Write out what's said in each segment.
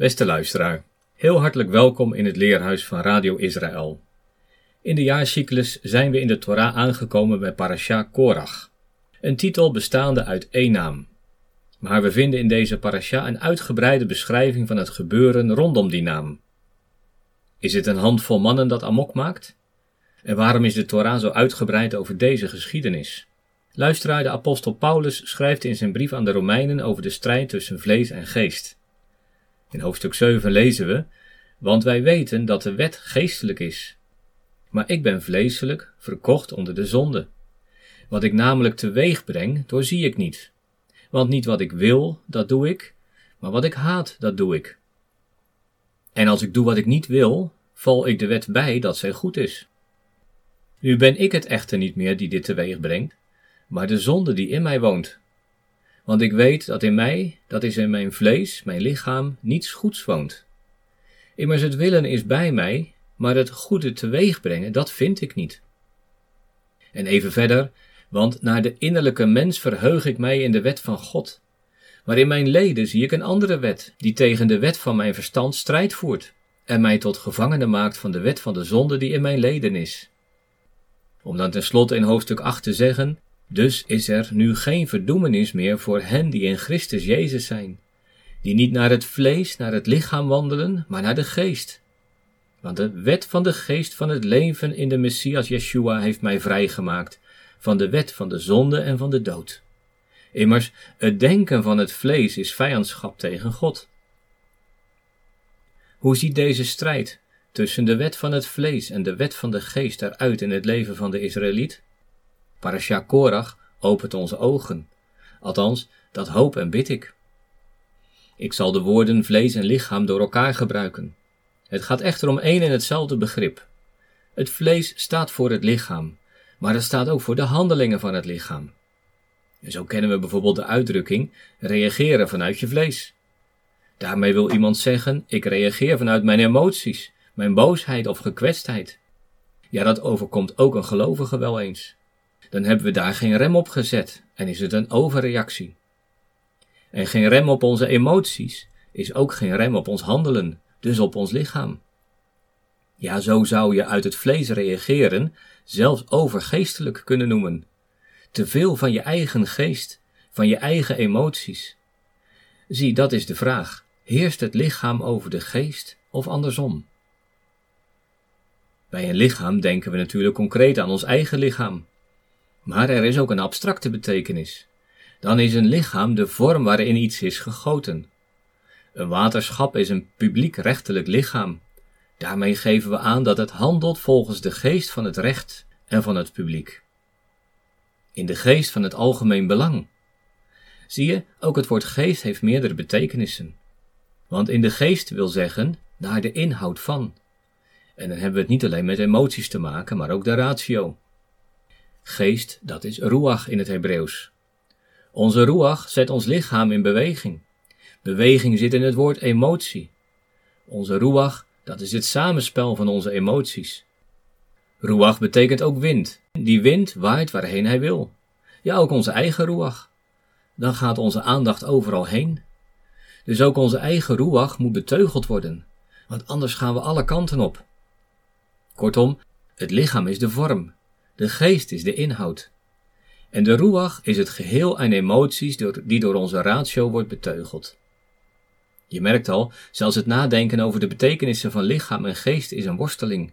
Beste luisteraar, heel hartelijk welkom in het leerhuis van Radio Israël. In de jaarcyclus zijn we in de Torah aangekomen bij Parasha Korach, een titel bestaande uit één naam. Maar we vinden in deze parasha een uitgebreide beschrijving van het gebeuren rondom die naam. Is het een handvol mannen dat amok maakt? En waarom is de Torah zo uitgebreid over deze geschiedenis? Luisteraar, de apostel Paulus schrijft in zijn brief aan de Romeinen over de strijd tussen vlees en geest. In hoofdstuk 7 lezen we: Want wij weten dat de wet geestelijk is. Maar ik ben vleeselijk, verkocht onder de zonde. Wat ik namelijk teweeg breng, doorzie ik niet. Want niet wat ik wil, dat doe ik, maar wat ik haat, dat doe ik. En als ik doe wat ik niet wil, val ik de wet bij dat zij goed is. Nu ben ik het echter niet meer die dit teweeg brengt, maar de zonde die in mij woont. Want ik weet dat in mij, dat is in mijn vlees, mijn lichaam, niets goeds woont. Immers het willen is bij mij, maar het goede teweeg brengen, dat vind ik niet. En even verder, want naar de innerlijke mens verheug ik mij in de wet van God. Maar in mijn leden zie ik een andere wet, die tegen de wet van mijn verstand strijd voert, en mij tot gevangene maakt van de wet van de zonde die in mijn leden is. Om dan tenslotte in hoofdstuk 8 te zeggen, dus is er nu geen verdoemenis meer voor hen die in Christus Jezus zijn, die niet naar het vlees, naar het lichaam wandelen, maar naar de geest. Want de wet van de geest van het leven in de Messias Yeshua heeft mij vrijgemaakt van de wet van de zonde en van de dood. Immers, het denken van het vlees is vijandschap tegen God. Hoe ziet deze strijd tussen de wet van het vlees en de wet van de geest eruit in het leven van de Israëliet? Parasha Korach opent onze ogen. Althans, dat hoop en bid ik. Ik zal de woorden vlees en lichaam door elkaar gebruiken. Het gaat echter om één en hetzelfde begrip. Het vlees staat voor het lichaam, maar het staat ook voor de handelingen van het lichaam. Zo kennen we bijvoorbeeld de uitdrukking reageren vanuit je vlees. Daarmee wil iemand zeggen: ik reageer vanuit mijn emoties, mijn boosheid of gekwetstheid. Ja, dat overkomt ook een gelovige wel eens dan hebben we daar geen rem op gezet en is het een overreactie. En geen rem op onze emoties is ook geen rem op ons handelen, dus op ons lichaam. Ja, zo zou je uit het vlees reageren, zelfs overgeestelijk kunnen noemen. Te veel van je eigen geest, van je eigen emoties. Zie, dat is de vraag. Heerst het lichaam over de geest of andersom? Bij een lichaam denken we natuurlijk concreet aan ons eigen lichaam. Maar er is ook een abstracte betekenis. Dan is een lichaam de vorm waarin iets is gegoten. Een waterschap is een publiek-rechtelijk lichaam. Daarmee geven we aan dat het handelt volgens de geest van het recht en van het publiek. In de geest van het algemeen belang. Zie je, ook het woord geest heeft meerdere betekenissen. Want in de geest wil zeggen naar de inhoud van. En dan hebben we het niet alleen met emoties te maken, maar ook de ratio. Geest, dat is ruach in het Hebreeuws. Onze ruach zet ons lichaam in beweging. Beweging zit in het woord emotie. Onze ruach, dat is het samenspel van onze emoties. Ruach betekent ook wind. Die wind waait waarheen hij wil. Ja, ook onze eigen ruach. Dan gaat onze aandacht overal heen. Dus ook onze eigen ruach moet beteugeld worden, want anders gaan we alle kanten op. Kortom, het lichaam is de vorm, de geest is de inhoud. En de ruach is het geheel aan emoties die door onze ratio wordt beteugeld. Je merkt al, zelfs het nadenken over de betekenissen van lichaam en geest is een worsteling.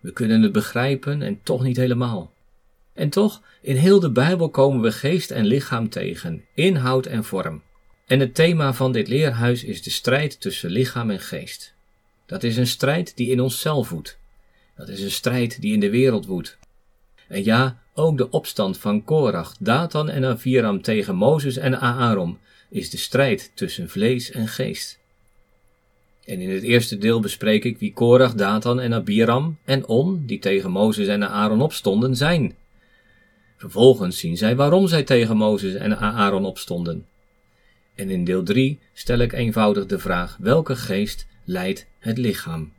We kunnen het begrijpen en toch niet helemaal. En toch, in heel de Bijbel komen we geest en lichaam tegen, inhoud en vorm. En het thema van dit leerhuis is de strijd tussen lichaam en geest. Dat is een strijd die in onszelf woedt. Dat is een strijd die in de wereld woedt. En ja, ook de opstand van Korach, Datan en Aviram tegen Mozes en Aaron is de strijd tussen vlees en geest. En in het eerste deel bespreek ik wie Korach, Datan en Abiram en On, die tegen Mozes en Aaron opstonden, zijn. Vervolgens zien zij waarom zij tegen Mozes en Aaron opstonden. En in deel 3 stel ik eenvoudig de vraag: welke geest leidt het lichaam?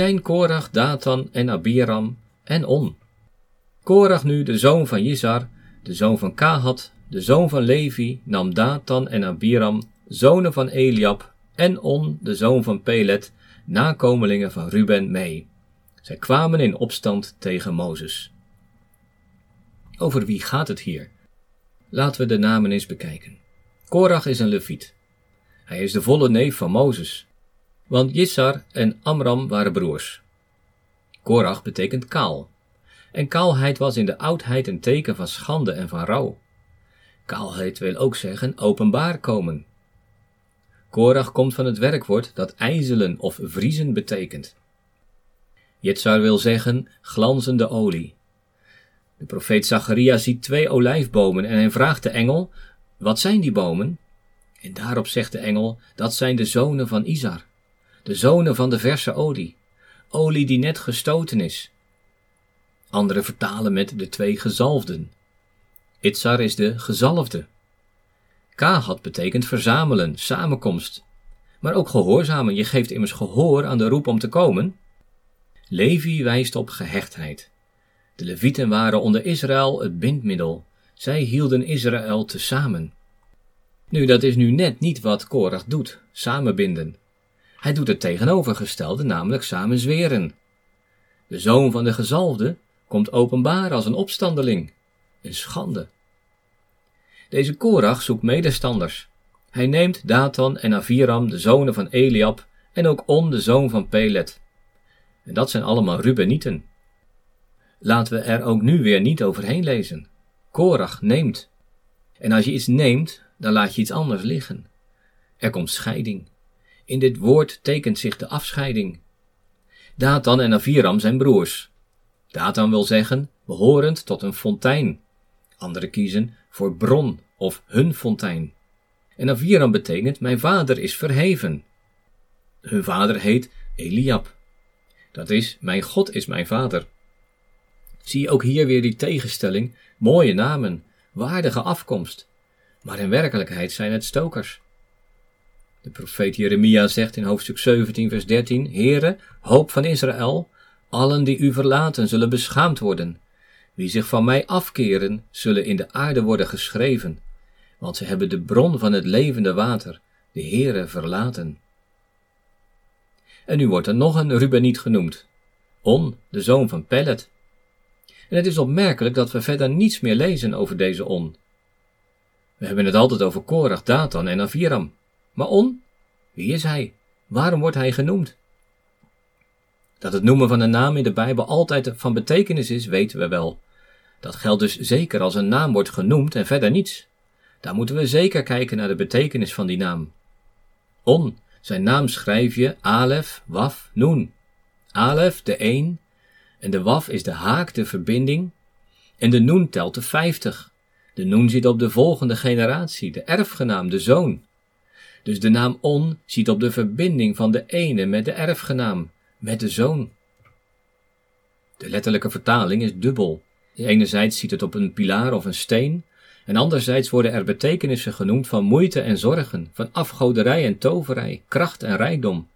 Zijn Korach, Datan en Abiram en On? Korach nu, de zoon van Jizar, de zoon van Kahat, de zoon van Levi, nam Datan en Abiram, zonen van Eliab, en On, de zoon van Pelet, nakomelingen van Ruben, mee. Zij kwamen in opstand tegen Mozes. Over wie gaat het hier? Laten we de namen eens bekijken. Korach is een leviet. Hij is de volle neef van Mozes want Jissar en Amram waren broers. Korach betekent kaal. En kaalheid was in de oudheid een teken van schande en van rouw. Kaalheid wil ook zeggen openbaar komen. Korach komt van het werkwoord dat ijzelen of vriezen betekent. Jitsar wil zeggen glanzende olie. De profeet Zacharia ziet twee olijfbomen en hij vraagt de engel: Wat zijn die bomen? En daarop zegt de engel: Dat zijn de zonen van Isar de zonen van de verse olie, olie die net gestoten is. Anderen vertalen met de twee gezalfden. Itzar is de gezalfde. Kahat betekent verzamelen, samenkomst. Maar ook gehoorzamen, je geeft immers gehoor aan de roep om te komen. Levi wijst op gehechtheid. De Levieten waren onder Israël het bindmiddel. Zij hielden Israël tezamen. Nu, dat is nu net niet wat Korach doet, samenbinden. Hij doet het tegenovergestelde, namelijk samen zweren. De zoon van de gezalfde komt openbaar als een opstandeling. Een schande. Deze Korach zoekt medestanders. Hij neemt Datan en Aviram, de zonen van Eliab, en ook On, de zoon van Pelet. En dat zijn allemaal Rubenieten. Laten we er ook nu weer niet overheen lezen. Korach neemt. En als je iets neemt, dan laat je iets anders liggen. Er komt scheiding. In dit woord tekent zich de afscheiding. Datan en Aviram zijn broers. Datan wil zeggen behorend tot een fontein. Anderen kiezen voor bron of hun fontein. En Aviram betekent mijn vader is verheven. Hun vader heet Eliab. Dat is, mijn God is mijn vader. Zie ook hier weer die tegenstelling, mooie namen, waardige afkomst. Maar in werkelijkheid zijn het stokers. De profeet Jeremia zegt in hoofdstuk 17, vers 13: Heere, hoop van Israël, allen die u verlaten zullen beschaamd worden. Wie zich van mij afkeren, zullen in de aarde worden geschreven, want ze hebben de bron van het levende water, de Heere, verlaten. En nu wordt er nog een Rubeniet genoemd, On, de zoon van Pellet. En het is opmerkelijk dat we verder niets meer lezen over deze On. We hebben het altijd over Korach, Datan en Aviram. Maar On? Wie is hij? Waarom wordt hij genoemd? Dat het noemen van een naam in de Bijbel altijd van betekenis is, weten we wel. Dat geldt dus zeker als een naam wordt genoemd en verder niets. Daar moeten we zeker kijken naar de betekenis van die naam. On, zijn naam schrijf je Alef, Waf, Noen. Alef, de een, en de Waf is de haak, de verbinding, en de Noen telt de vijftig. De Noen zit op de volgende generatie, de erfgenaam, de zoon. Dus de naam On ziet op de verbinding van de ene met de erfgenaam, met de zoon. De letterlijke vertaling is dubbel. Enerzijds ziet het op een pilaar of een steen, en anderzijds worden er betekenissen genoemd van moeite en zorgen, van afgoderij en toverij, kracht en rijkdom.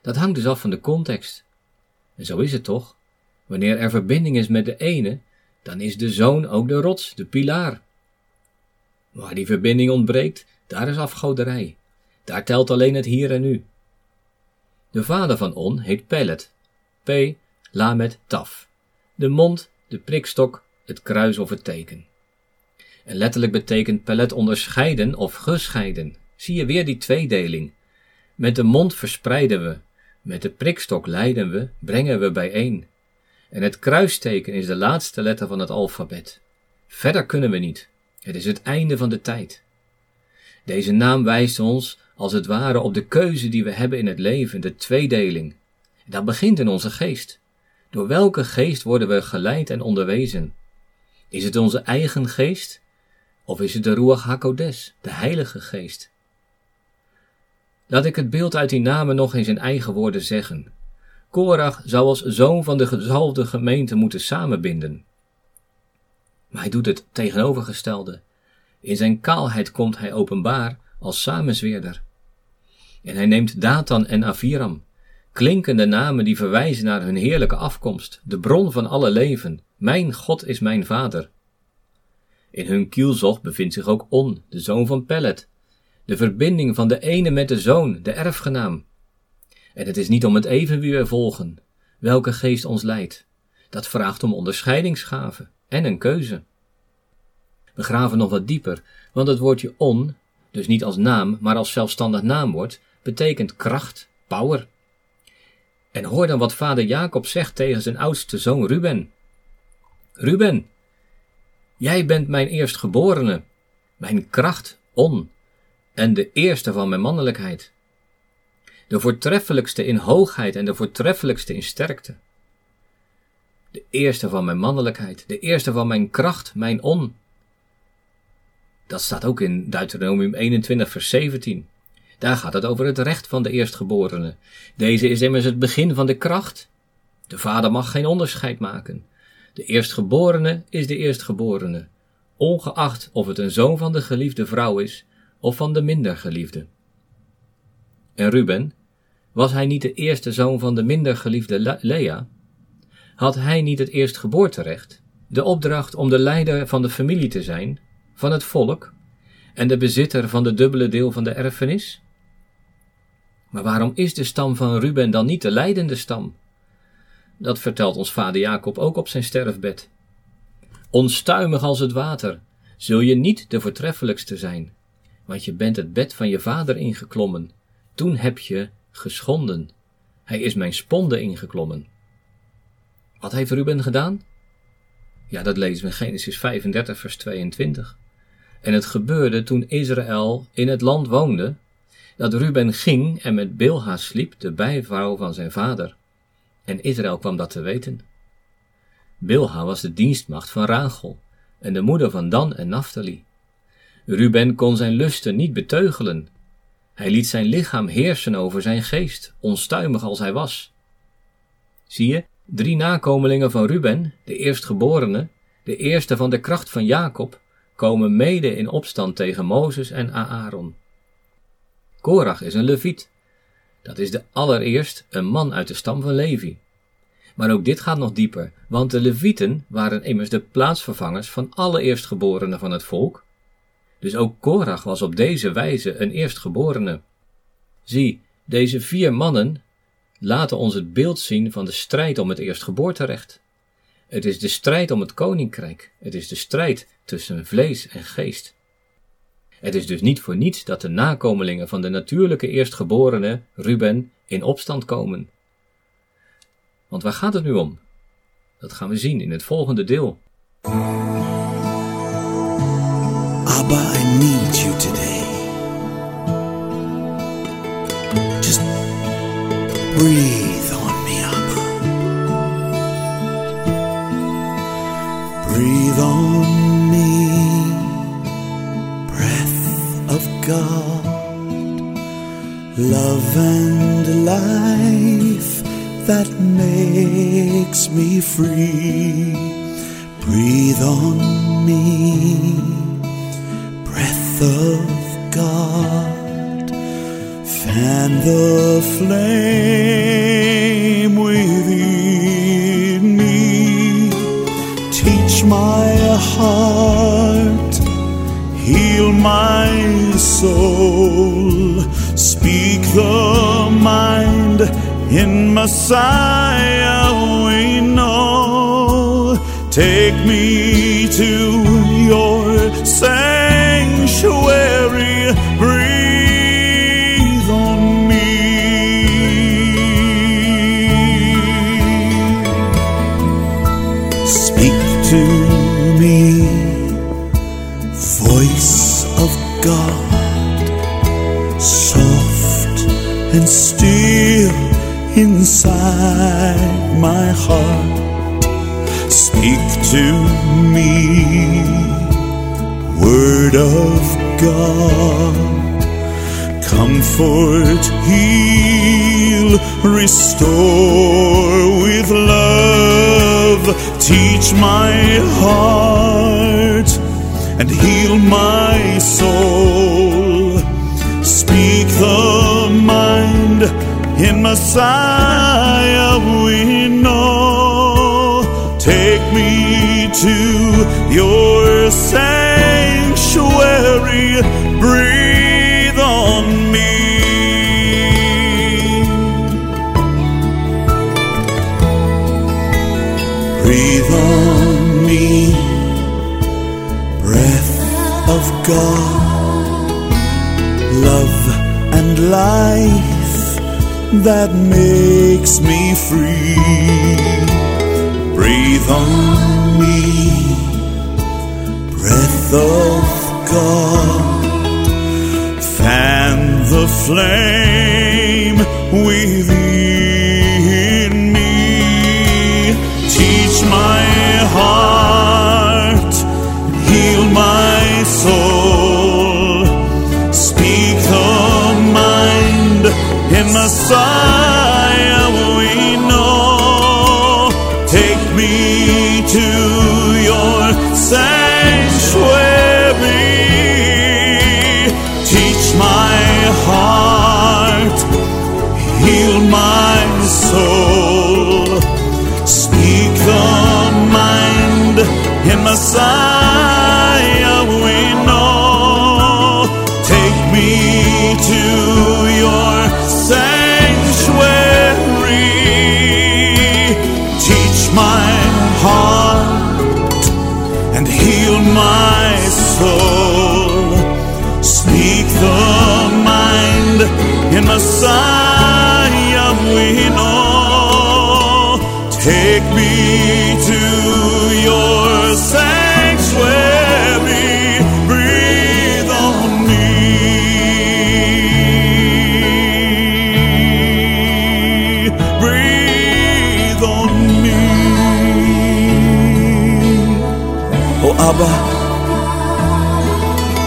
Dat hangt dus af van de context. En zo is het toch? Wanneer er verbinding is met de ene, dan is de zoon ook de rots, de pilaar. Waar die verbinding ontbreekt, daar is afgoderij. Daar telt alleen het hier en nu. De vader van On heet Pellet. P, Lamet, Taf. De mond, de prikstok, het kruis of het teken. En letterlijk betekent Pellet onderscheiden of gescheiden. Zie je weer die tweedeling. Met de mond verspreiden we, met de prikstok leiden we, brengen we bijeen. En het kruisteken is de laatste letter van het alfabet. Verder kunnen we niet. Het is het einde van de tijd. Deze naam wijst ons als het ware op de keuze die we hebben in het leven, de tweedeling. Dat begint in onze geest. Door welke geest worden we geleid en onderwezen? Is het onze eigen geest? Of is het de Ruach HaKodes, de Heilige Geest? Laat ik het beeld uit die namen nog eens in eigen woorden zeggen. Korach zou als zoon van de gezalfde gemeente moeten samenbinden. Maar hij doet het tegenovergestelde. In zijn kaalheid komt hij openbaar als samenzweerder. En hij neemt Datan en Aviram, klinkende namen die verwijzen naar hun heerlijke afkomst, de bron van alle leven. Mijn God is mijn vader. In hun kielzog bevindt zich ook On, de zoon van Pellet, de verbinding van de ene met de zoon, de erfgenaam. En het is niet om het even wie we volgen, welke geest ons leidt. Dat vraagt om onderscheidingsgaven en een keuze. We graven nog wat dieper, want het woordje on, dus niet als naam, maar als zelfstandig naamwoord, betekent kracht, power. En hoor dan wat vader Jacob zegt tegen zijn oudste zoon Ruben. Ruben, jij bent mijn eerstgeborene, mijn kracht, on, en de eerste van mijn mannelijkheid. De voortreffelijkste in hoogheid en de voortreffelijkste in sterkte. De eerste van mijn mannelijkheid, de eerste van mijn kracht, mijn on. Dat staat ook in Deuteronomium 21, vers 17. Daar gaat het over het recht van de eerstgeborene. Deze is immers het begin van de kracht. De vader mag geen onderscheid maken. De eerstgeborene is de eerstgeborene, ongeacht of het een zoon van de geliefde vrouw is of van de minder geliefde. En Ruben, was hij niet de eerste zoon van de minder geliefde Lea? Had hij niet het eerstgeboorterecht, de opdracht om de leider van de familie te zijn, van het volk, en de bezitter van de dubbele deel van de erfenis? Maar waarom is de stam van Ruben dan niet de leidende stam? Dat vertelt ons vader Jacob ook op zijn sterfbed. Onstuimig als het water, zul je niet de voortreffelijkste zijn, want je bent het bed van je vader ingeklommen. Toen heb je geschonden. Hij is mijn sponde ingeklommen. Wat heeft Ruben gedaan? Ja, dat lezen we in Genesis 35, vers 22. En het gebeurde toen Israël in het land woonde, dat Ruben ging en met Bilha sliep, de bijvrouw van zijn vader. En Israël kwam dat te weten. Bilha was de dienstmacht van Rachel en de moeder van Dan en Naphtali. Ruben kon zijn lusten niet beteugelen. Hij liet zijn lichaam heersen over zijn geest, onstuimig als hij was. Zie je, drie nakomelingen van Ruben, de eerstgeborene, de eerste van de kracht van Jacob, komen mede in opstand tegen Mozes en Aaron. Korach is een leviet. Dat is de allereerst een man uit de stam van Levi. Maar ook dit gaat nog dieper, want de levieten waren immers de plaatsvervangers van alle eerstgeborenen van het volk, dus ook Korach was op deze wijze een eerstgeborene. Zie, deze vier mannen laten ons het beeld zien van de strijd om het eerstgeboorterecht. Het is de strijd om het koninkrijk. Het is de strijd tussen vlees en geest. Het is dus niet voor niets dat de nakomelingen van de natuurlijke eerstgeborene, Ruben, in opstand komen. Want waar gaat het nu om? Dat gaan we zien in het volgende deel. Abba, I need you today. Just breathe God, love and life that makes me free. Breathe on me, breath of God, fan the flame within me. Teach my heart, heal my soul, speak the mind in Messiah we know. Take me to your God. Comfort, heal, restore with love. Teach my heart and heal my soul. Speak the mind in Messiah we know. Take me to your sanctuary. Breathe on me. Breathe on me, breath of God, love and life that makes me free. Breathe on me, breath of God, fan the flame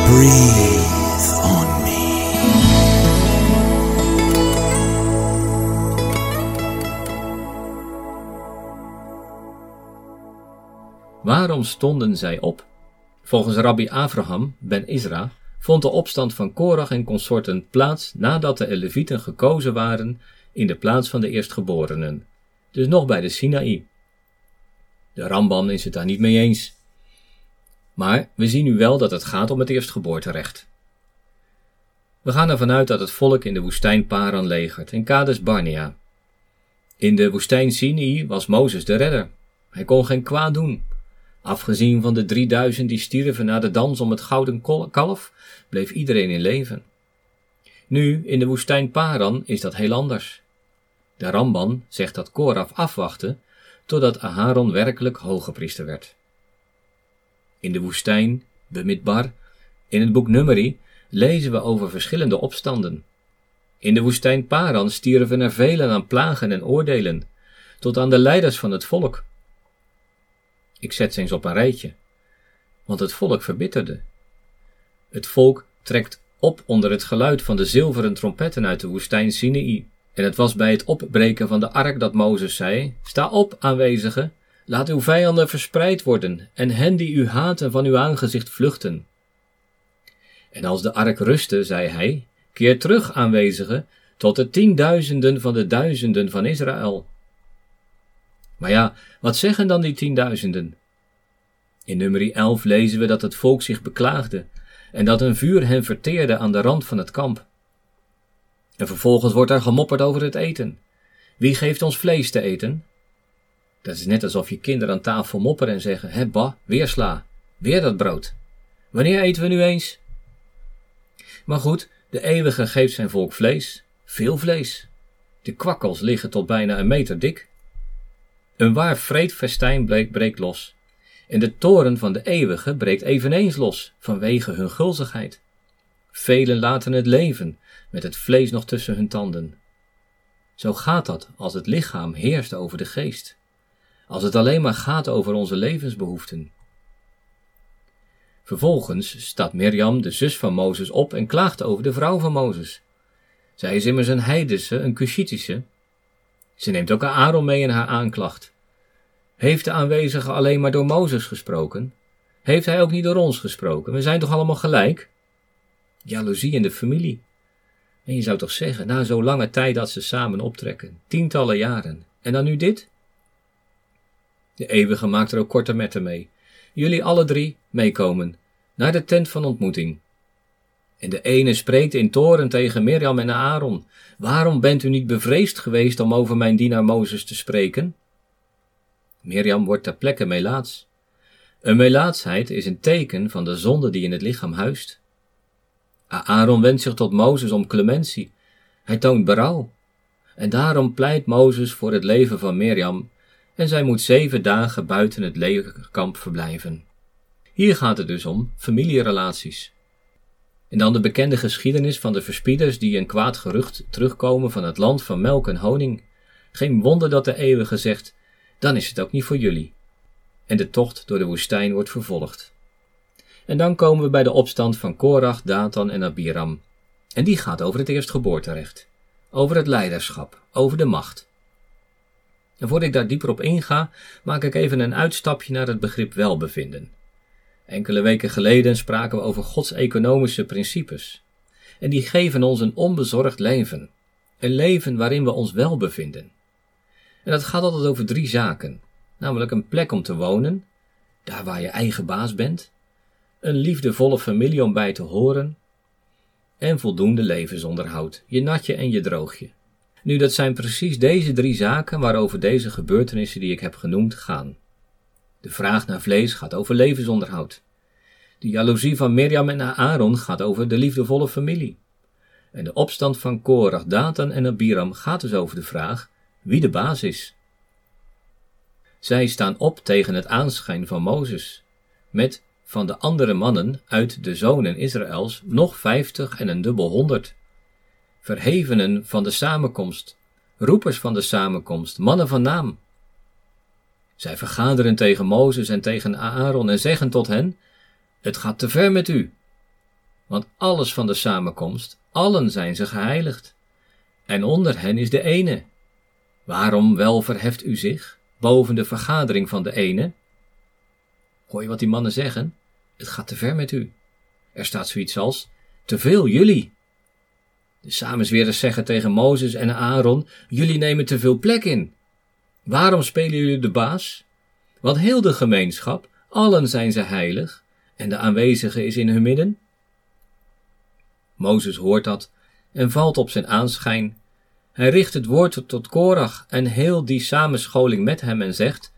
Breathe on me. Waarom stonden zij op? Volgens Rabbi Avraham ben Isra vond de opstand van Korach en consorten plaats nadat de Levieten gekozen waren in de plaats van de eerstgeborenen, dus nog bij de Sinaï. De Ramban is het daar niet mee eens. Maar we zien nu wel dat het gaat om het eerstgeboorterecht. We gaan ervan uit dat het volk in de woestijn Paran legert, in Kades Barnea. In de woestijn Sinai was Mozes de redder. Hij kon geen kwaad doen. Afgezien van de 3000 die stierven na de dans om het gouden kalf, bleef iedereen in leven. Nu, in de woestijn Paran, is dat heel anders. De Ramban zegt dat Koraf afwachtte totdat Aharon werkelijk hoge priester werd. In de woestijn, Bemidbar, in het boek Numeri lezen we over verschillende opstanden. In de woestijn Paran stierven er velen aan plagen en oordelen, tot aan de leiders van het volk. Ik zet ze eens op een rijtje, want het volk verbitterde. Het volk trekt op onder het geluid van de zilveren trompetten uit de woestijn Sinai. En het was bij het opbreken van de ark dat Mozes zei: Sta op, aanwezigen, laat uw vijanden verspreid worden en hen die u haten van uw aangezicht vluchten. En als de ark rustte, zei hij: Keer terug, aanwezigen, tot de tienduizenden van de duizenden van Israël. Maar ja, wat zeggen dan die tienduizenden? In nummer 11 lezen we dat het volk zich beklaagde en dat een vuur hen verteerde aan de rand van het kamp. En vervolgens wordt er gemopperd over het eten. Wie geeft ons vlees te eten? Dat is net alsof je kinderen aan tafel mopperen en zeggen: Hè, ba, weer sla, weer dat brood. Wanneer eten we nu eens? Maar goed, de eeuwige geeft zijn volk vlees, veel vlees. De kwakkels liggen tot bijna een meter dik. Een waar vreedfestijn breekt los. En de toren van de eeuwige breekt eveneens los, vanwege hun gulzigheid. Velen laten het leven, met het vlees nog tussen hun tanden. Zo gaat dat als het lichaam heerst over de geest. Als het alleen maar gaat over onze levensbehoeften. Vervolgens staat Mirjam, de zus van Mozes, op en klaagt over de vrouw van Mozes. Zij is immers een heidense, een Cushitische. Ze neemt ook Aaron mee in haar aanklacht. Heeft de aanwezige alleen maar door Mozes gesproken? Heeft hij ook niet door ons gesproken? We zijn toch allemaal gelijk? Jaloezie in de familie. En je zou toch zeggen, na zo'n lange tijd dat ze samen optrekken, tientallen jaren, en dan nu dit? De eeuwige maakt er ook korte metten mee. Jullie alle drie meekomen, naar de tent van ontmoeting. En de ene spreekt in toren tegen Mirjam en Aaron. Waarom bent u niet bevreesd geweest om over mijn dienaar Mozes te spreken? Mirjam wordt ter plekke melaats. Een melaatsheid is een teken van de zonde die in het lichaam huist. Aaron wendt zich tot Mozes om clementie. Hij toont berouw. En daarom pleit Mozes voor het leven van Mirjam en zij moet zeven dagen buiten het legerkamp verblijven. Hier gaat het dus om familierelaties. En dan de bekende geschiedenis van de verspieders die een kwaad gerucht terugkomen van het land van melk en honing. Geen wonder dat de eeuwige zegt, dan is het ook niet voor jullie. En de tocht door de woestijn wordt vervolgd. En dan komen we bij de opstand van Korach, Datan en Abiram. En die gaat over het eerstgeboorterecht, over het leiderschap, over de macht. En voordat ik daar dieper op inga, maak ik even een uitstapje naar het begrip welbevinden. Enkele weken geleden spraken we over Gods economische principes. En die geven ons een onbezorgd leven. Een leven waarin we ons wel bevinden. En dat gaat altijd over drie zaken. Namelijk een plek om te wonen, daar waar je eigen baas bent, een liefdevolle familie om bij te horen en voldoende levensonderhoud, je natje en je droogje. Nu, dat zijn precies deze drie zaken waarover deze gebeurtenissen die ik heb genoemd gaan. De vraag naar vlees gaat over levensonderhoud. De jaloezie van Mirjam en Aaron gaat over de liefdevolle familie. En de opstand van Korach, Datan en Abiram gaat dus over de vraag wie de baas is. Zij staan op tegen het aanschijn van Mozes, met van de andere mannen uit de zonen Israëls nog vijftig en een dubbel honderd. Verhevenen van de samenkomst, roepers van de samenkomst, mannen van naam. Zij vergaderen tegen Mozes en tegen Aaron en zeggen tot hen: Het gaat te ver met u. Want alles van de samenkomst, allen zijn ze geheiligd. En onder hen is de ene. Waarom wel verheft u zich boven de vergadering van de ene? Hoor je wat die mannen zeggen? Het gaat te ver met u. Er staat zoiets als: Te veel jullie. De samenzweerders zeggen tegen Mozes en Aaron: Jullie nemen te veel plek in. Waarom spelen jullie de baas? Want heel de gemeenschap, allen zijn ze heilig, en de aanwezige is in hun midden. Mozes hoort dat en valt op zijn aanschijn. Hij richt het woord tot Korach en heel die samenscholing met hem en zegt: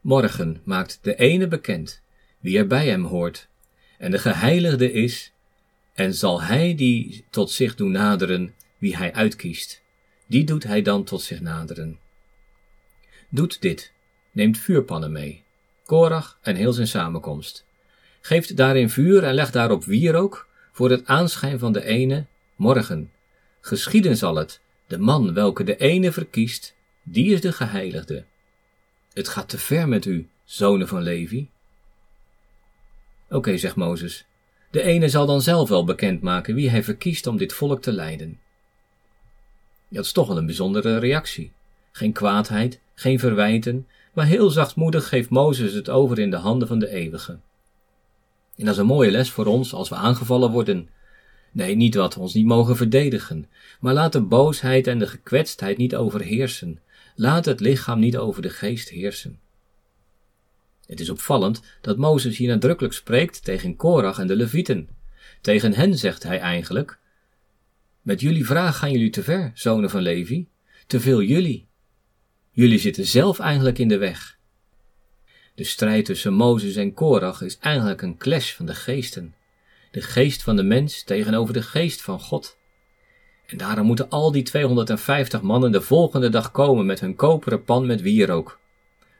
Morgen maakt de ene bekend wie er bij hem hoort, en de geheiligde is, en zal hij die tot zich doen naderen, wie hij uitkiest, die doet hij dan tot zich naderen. Doet dit, neemt vuurpannen mee, Korach en heel zijn samenkomst. Geeft daarin vuur en legt daarop wierook voor het aanschijn van de ene morgen. Geschieden zal het, de man welke de ene verkiest, die is de geheiligde. Het gaat te ver met u, zonen van Levi. Oké, zegt Mozes. De ene zal dan zelf wel bekendmaken wie hij verkiest om dit volk te leiden. Dat is toch wel een bijzondere reactie. Geen kwaadheid, geen verwijten, maar heel zachtmoedig geeft Mozes het over in de handen van de eeuwige. En dat is een mooie les voor ons als we aangevallen worden. Nee, niet wat we ons niet mogen verdedigen, maar laat de boosheid en de gekwetstheid niet overheersen. Laat het lichaam niet over de geest heersen. Het is opvallend dat Mozes hier nadrukkelijk spreekt tegen Korach en de Levieten. Tegen hen zegt hij eigenlijk: Met jullie vraag gaan jullie te ver, zonen van Levi, te veel jullie. Jullie zitten zelf eigenlijk in de weg. De strijd tussen Mozes en Korach is eigenlijk een clash van de geesten. De geest van de mens tegenover de geest van God. En daarom moeten al die 250 mannen de volgende dag komen met hun koperen pan met wierook.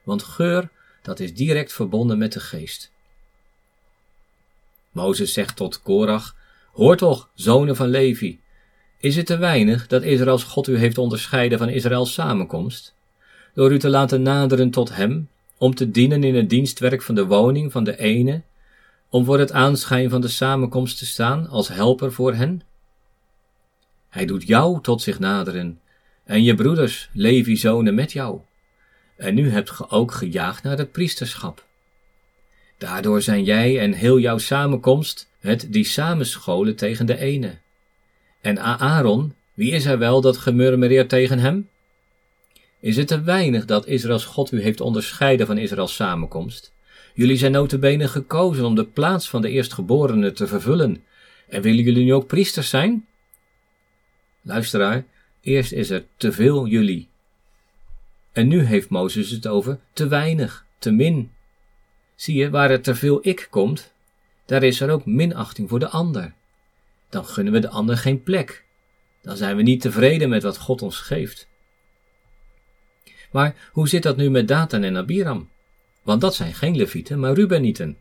Want geur, dat is direct verbonden met de geest. Mozes zegt tot Korach, Hoor toch, zonen van Levi, is het te weinig dat Israëls God u heeft onderscheiden van Israëls samenkomst? Door u te laten naderen tot hem, om te dienen in het dienstwerk van de woning van de ene, om voor het aanschijn van de samenkomst te staan als helper voor hen? Hij doet jou tot zich naderen, en je broeders, Levi-zonen met jou. En nu hebt ge ook gejaagd naar het priesterschap. Daardoor zijn jij en heel jouw samenkomst het die samenscholen tegen de ene. En Aaron, wie is hij wel dat gemurmureert tegen hem? Is het te weinig dat Israëls God u heeft onderscheiden van Israëls samenkomst? Jullie zijn notabene gekozen om de plaats van de eerstgeborene te vervullen. En willen jullie nu ook priesters zijn? Luisteraar, eerst is er te veel jullie. En nu heeft Mozes het over te weinig, te min. Zie je, waar er te veel ik komt, daar is er ook minachting voor de ander. Dan gunnen we de ander geen plek. Dan zijn we niet tevreden met wat God ons geeft. Maar hoe zit dat nu met Datan en Abiram? Want dat zijn geen Levieten, maar Rubenieten.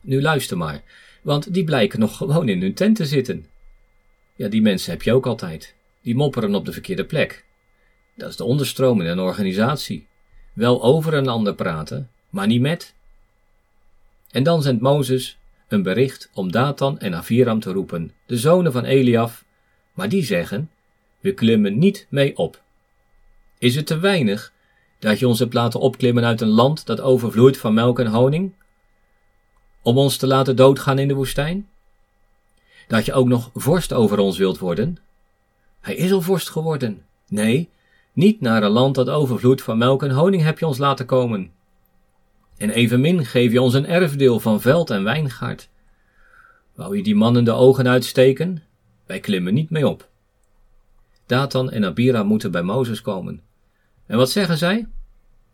Nu luister maar, want die blijken nog gewoon in hun tent te zitten. Ja, die mensen heb je ook altijd. Die mopperen op de verkeerde plek. Dat is de onderstroom in een organisatie. Wel over een ander praten, maar niet met. En dan zendt Mozes een bericht om Datan en Aviram te roepen, de zonen van Eliaf, maar die zeggen: We klimmen niet mee op. Is het te weinig dat je ons hebt laten opklimmen uit een land dat overvloeit van melk en honing? Om ons te laten doodgaan in de woestijn? Dat je ook nog vorst over ons wilt worden? Hij is al vorst geworden. Nee, niet naar een land dat overvloeit van melk en honing heb je ons laten komen. En evenmin geef je ons een erfdeel van veld en wijngaard. Wou je die mannen de ogen uitsteken? Wij klimmen niet mee op. Datan en Abira moeten bij Mozes komen. En wat zeggen zij?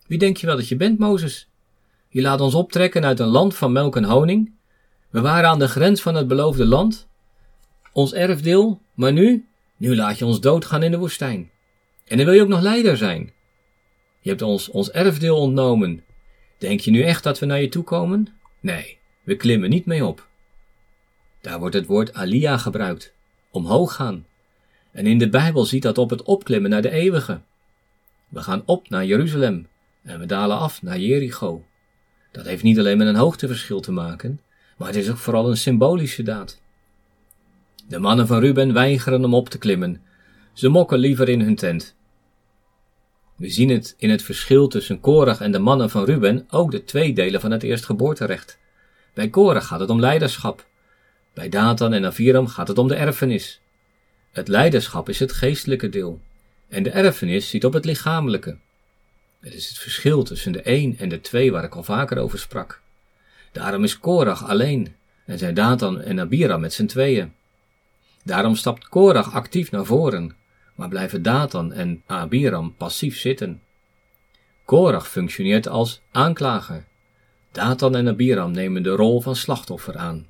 Wie denk je wel dat je bent, Mozes? Je laat ons optrekken uit een land van melk en honing. We waren aan de grens van het beloofde land. Ons erfdeel, maar nu? Nu laat je ons doodgaan in de woestijn. En dan wil je ook nog leider zijn. Je hebt ons ons erfdeel ontnomen. Denk je nu echt dat we naar je toe komen? Nee, we klimmen niet mee op. Daar wordt het woord alia gebruikt, omhoog gaan. En in de Bijbel ziet dat op het opklimmen naar de eeuwige. We gaan op naar Jeruzalem en we dalen af naar Jericho. Dat heeft niet alleen met een hoogteverschil te maken, maar het is ook vooral een symbolische daad. De mannen van Ruben weigeren om op te klimmen. Ze mokken liever in hun tent. We zien het in het verschil tussen Korach en de mannen van Ruben ook de twee delen van het eerstgeboorterecht. Bij Korach gaat het om leiderschap. Bij Datan en Aviram gaat het om de erfenis. Het leiderschap is het geestelijke deel. En de erfenis ziet op het lichamelijke. Het is het verschil tussen de een en de twee waar ik al vaker over sprak. Daarom is Korach alleen en zijn Datan en Abiram met z'n tweeën. Daarom stapt Korach actief naar voren, maar blijven Datan en Abiram passief zitten. Korach functioneert als aanklager. Datan en Abiram nemen de rol van slachtoffer aan.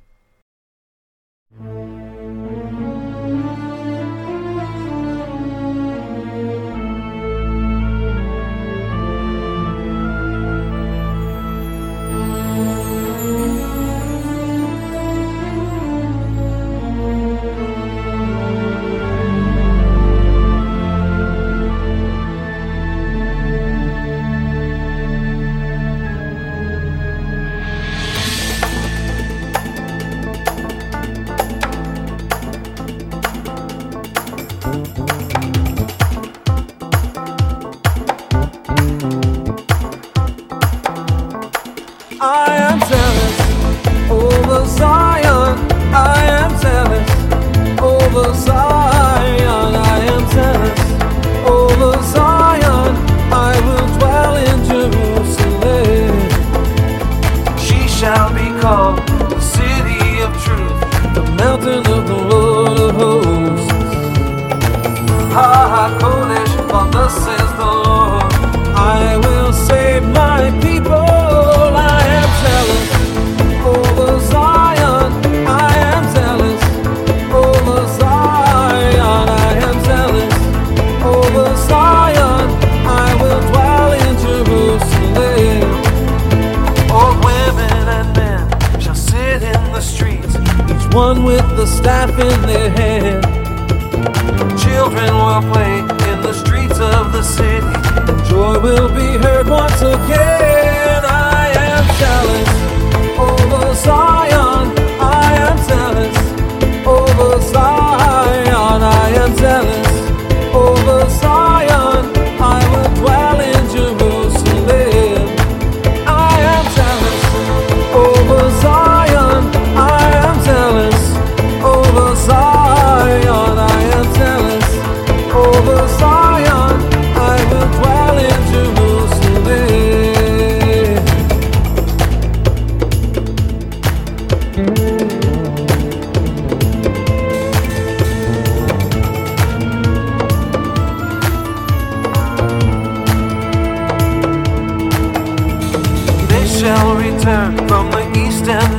I am zealous over Zion. I am zealous over Zion. My east end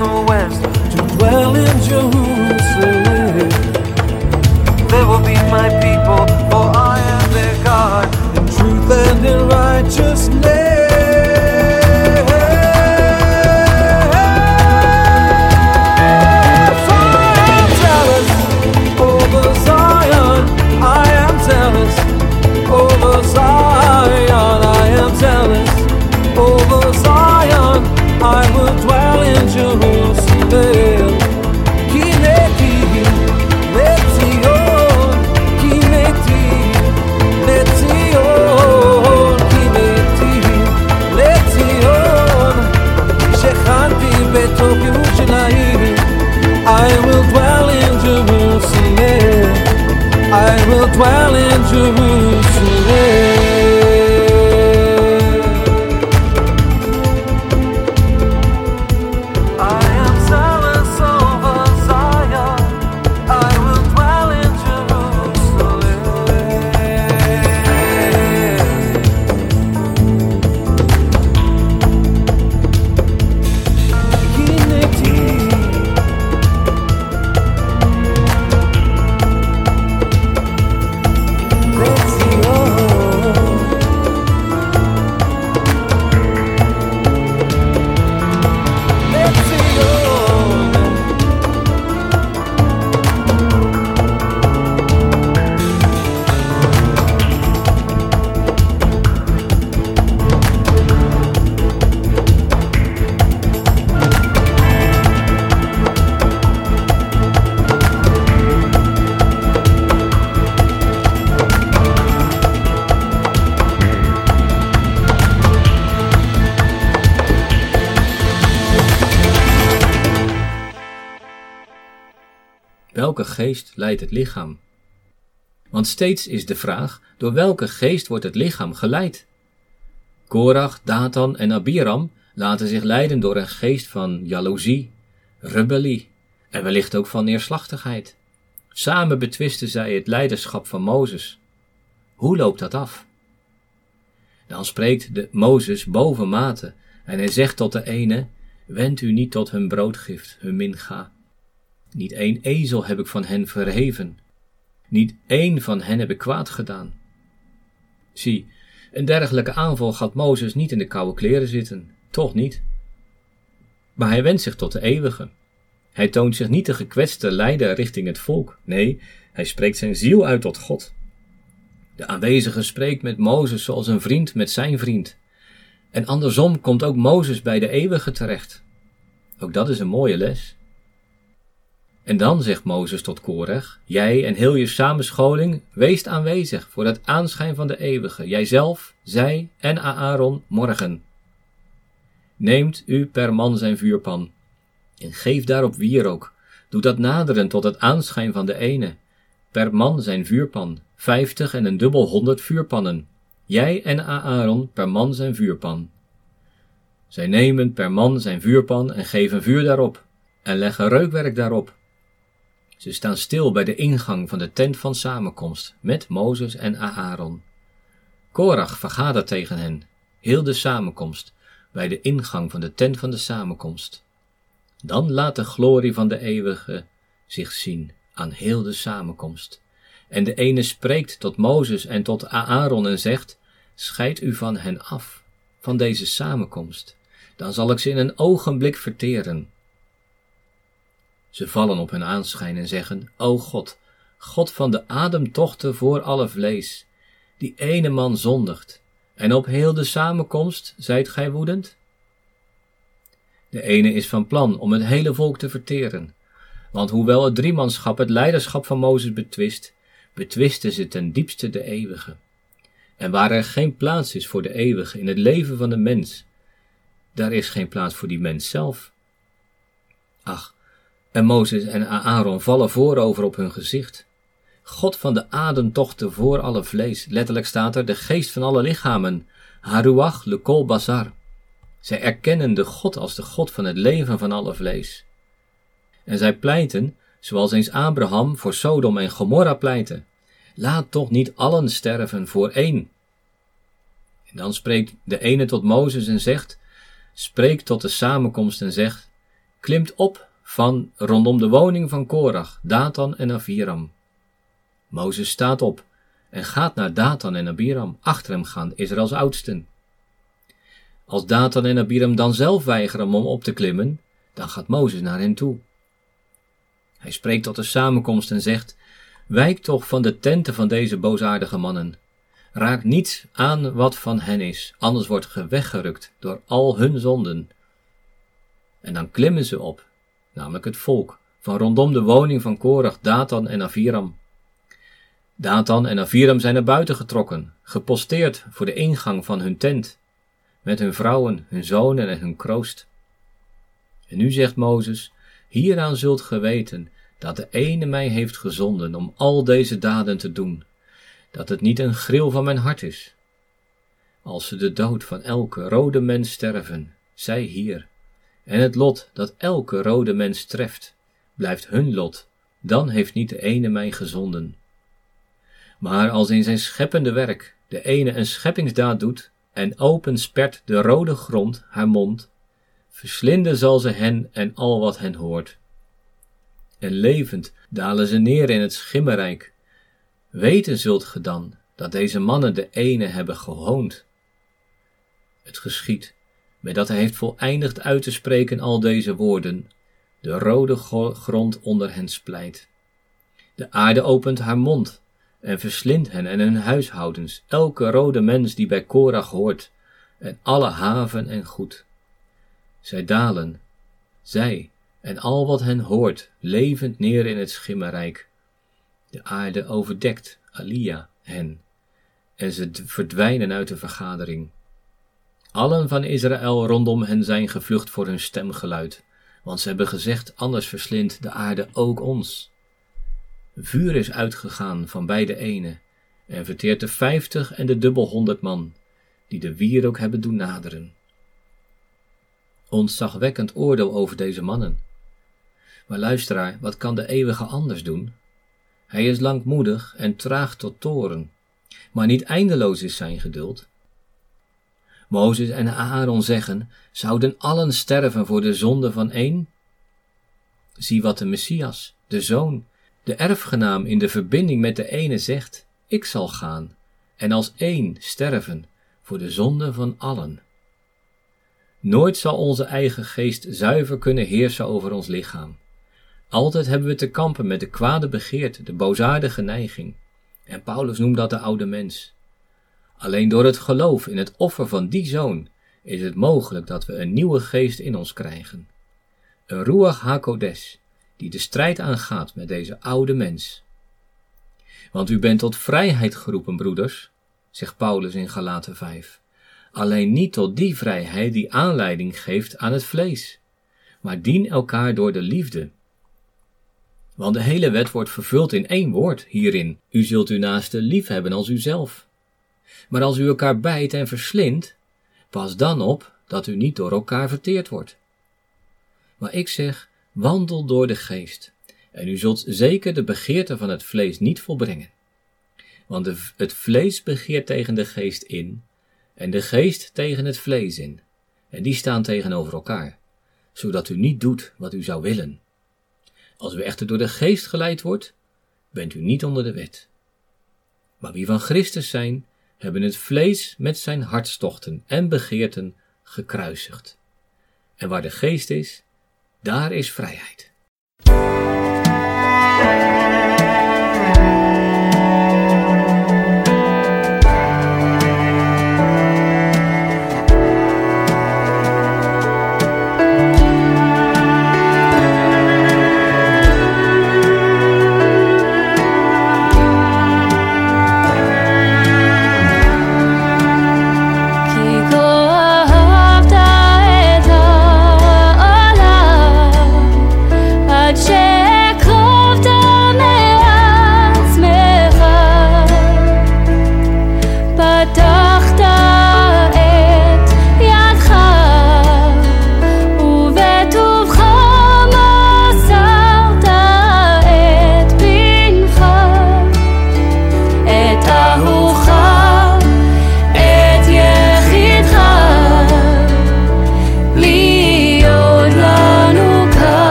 Geest leidt het lichaam? Want steeds is de vraag: door welke geest wordt het lichaam geleid? Korach, Datan en Abiram laten zich leiden door een geest van jaloezie, rebellie en wellicht ook van neerslachtigheid. Samen betwisten zij het leiderschap van Mozes. Hoe loopt dat af? Dan spreekt de Mozes bovenmate en hij zegt tot de ene: Wend u niet tot hun broodgift, hun minga. Niet één ezel heb ik van hen verheven. Niet één van hen heb ik kwaad gedaan. Zie, een dergelijke aanval gaat Mozes niet in de koude kleren zitten, toch niet. Maar hij wendt zich tot de eeuwige. Hij toont zich niet de gekwetste leider richting het volk. Nee, hij spreekt zijn ziel uit tot God. De aanwezige spreekt met Mozes zoals een vriend met zijn vriend. En andersom komt ook Mozes bij de eeuwige terecht. Ook dat is een mooie les. En dan zegt Mozes tot Korach, jij en heel je samenscholing, weest aanwezig voor het aanschijn van de eeuwige, jijzelf, zij en Aaron morgen. Neemt u per man zijn vuurpan. En geef daarop wierook, doe dat naderen tot het aanschijn van de ene. Per man zijn vuurpan, vijftig en een dubbel honderd vuurpannen. Jij en Aaron per man zijn vuurpan. Zij nemen per man zijn vuurpan en geven vuur daarop, en leggen reukwerk daarop. Ze staan stil bij de ingang van de tent van samenkomst, met Mozes en Aaron. Korach vergadert tegen hen, heel de samenkomst, bij de ingang van de tent van de samenkomst. Dan laat de glorie van de eeuwige zich zien aan heel de samenkomst. En de ene spreekt tot Mozes en tot Aaron en zegt, scheid u van hen af, van deze samenkomst, dan zal ik ze in een ogenblik verteren. Ze vallen op hun aanschijn en zeggen, O God, God van de ademtochten voor alle vlees, die ene man zondigt, en op heel de samenkomst zijt gij woedend? De ene is van plan om het hele volk te verteren, want hoewel het driemanschap het leiderschap van Mozes betwist, betwisten ze ten diepste de eeuwige. En waar er geen plaats is voor de eeuwige in het leven van de mens, daar is geen plaats voor die mens zelf. Ach, en Mozes en Aaron vallen voorover op hun gezicht. God van de ademtochten voor alle vlees, letterlijk staat er, de geest van alle lichamen, Haruach lekol bazar. Zij erkennen de God als de God van het leven van alle vlees. En zij pleiten, zoals eens Abraham voor Sodom en Gomorra pleitte, laat toch niet allen sterven voor één. En dan spreekt de ene tot Mozes en zegt, spreek tot de samenkomst en zegt, klimt op van rondom de woning van Korach, Datan en Aviram. Mozes staat op en gaat naar Datan en Abiram. Achter hem gaan Israëls oudsten. Als Datan en Abiram dan zelf weigeren om op te klimmen, dan gaat Mozes naar hen toe. Hij spreekt tot de samenkomst en zegt: Wijk toch van de tenten van deze boosaardige mannen. Raak niets aan wat van hen is, anders wordt ge weggerukt door al hun zonden. En dan klimmen ze op, namelijk het volk, van rondom de woning van Korach, Datan en Aviram. Datan en Aviram zijn naar buiten getrokken, geposteerd voor de ingang van hun tent, met hun vrouwen, hun zonen en hun kroost. En nu zegt Mozes, hieraan zult ge weten dat de ene mij heeft gezonden om al deze daden te doen, dat het niet een gril van mijn hart is. Als ze de dood van elke rode mens sterven, zij hier, en het lot dat elke rode mens treft, blijft hun lot, dan heeft niet de ene mij gezonden. Maar als in zijn scheppende werk de ene een scheppingsdaad doet en openspert de rode grond haar mond, verslinden zal ze hen en al wat hen hoort. En levend dalen ze neer in het schimmerrijk. Weten zult ge dan dat deze mannen de ene hebben gehoond. Het geschiet, met dat hij heeft voleindigd uit te spreken al deze woorden, de rode grond onder hen splijt. De aarde opent haar mond en verslindt hen en hun huishoudens, elke rode mens die bij Korach hoort, en alle haven en goed. Zij dalen, zij en al wat hen hoort, levend neer in het schimmerrijk. De aarde overdekt, Alia, hen, en ze verdwijnen uit de vergadering. Allen van Israël rondom hen zijn gevlucht voor hun stemgeluid, want ze hebben gezegd, anders verslindt de aarde ook ons. Vuur is uitgegaan van beide ene en verteert de vijftig en de dubbel honderd man, die de wierook hebben doen naderen. Ontzagwekkend oordeel over deze mannen. Maar luisteraar, wat kan de eeuwige anders doen? Hij is langmoedig en traag tot toren, maar niet eindeloos is zijn geduld. Mozes en Aaron zeggen, zouden allen sterven voor de zonde van één? Zie wat de Messias, de Zoon, de erfgenaam in de verbinding met de ene zegt, ik zal gaan en als één sterven voor de zonde van allen. Nooit zal onze eigen geest zuiver kunnen heersen over ons lichaam. Altijd hebben we te kampen met de kwade begeerte, de boosaardige neiging. En Paulus noemt dat de oude mens. Alleen door het geloof in het offer van die zoon is het mogelijk dat we een nieuwe geest in ons krijgen. Een Ruach HaKodesh, die de strijd aangaat met deze oude mens. Want u bent tot vrijheid geroepen, broeders, zegt Paulus in Galaten 5. Alleen niet tot die vrijheid die aanleiding geeft aan het vlees. maar dien elkaar door de liefde. Want de hele wet wordt vervuld in één woord hierin: U zult uw naaste lief hebben als uzelf. Maar als u elkaar bijt en verslindt, pas dan op dat u niet door elkaar verteerd wordt. Maar ik zeg: wandel door de geest, en u zult zeker de begeerte van het vlees niet volbrengen. Want het vlees begeert tegen de geest in, en de geest tegen het vlees in, en die staan tegenover elkaar, zodat u niet doet wat u zou willen. Als u echter door de geest geleid wordt, bent u niet onder de wet. Maar wie van Christus zijn, hebben het vlees met zijn hartstochten en begeerten gekruisigd. En waar de geest is, daar is vrijheid.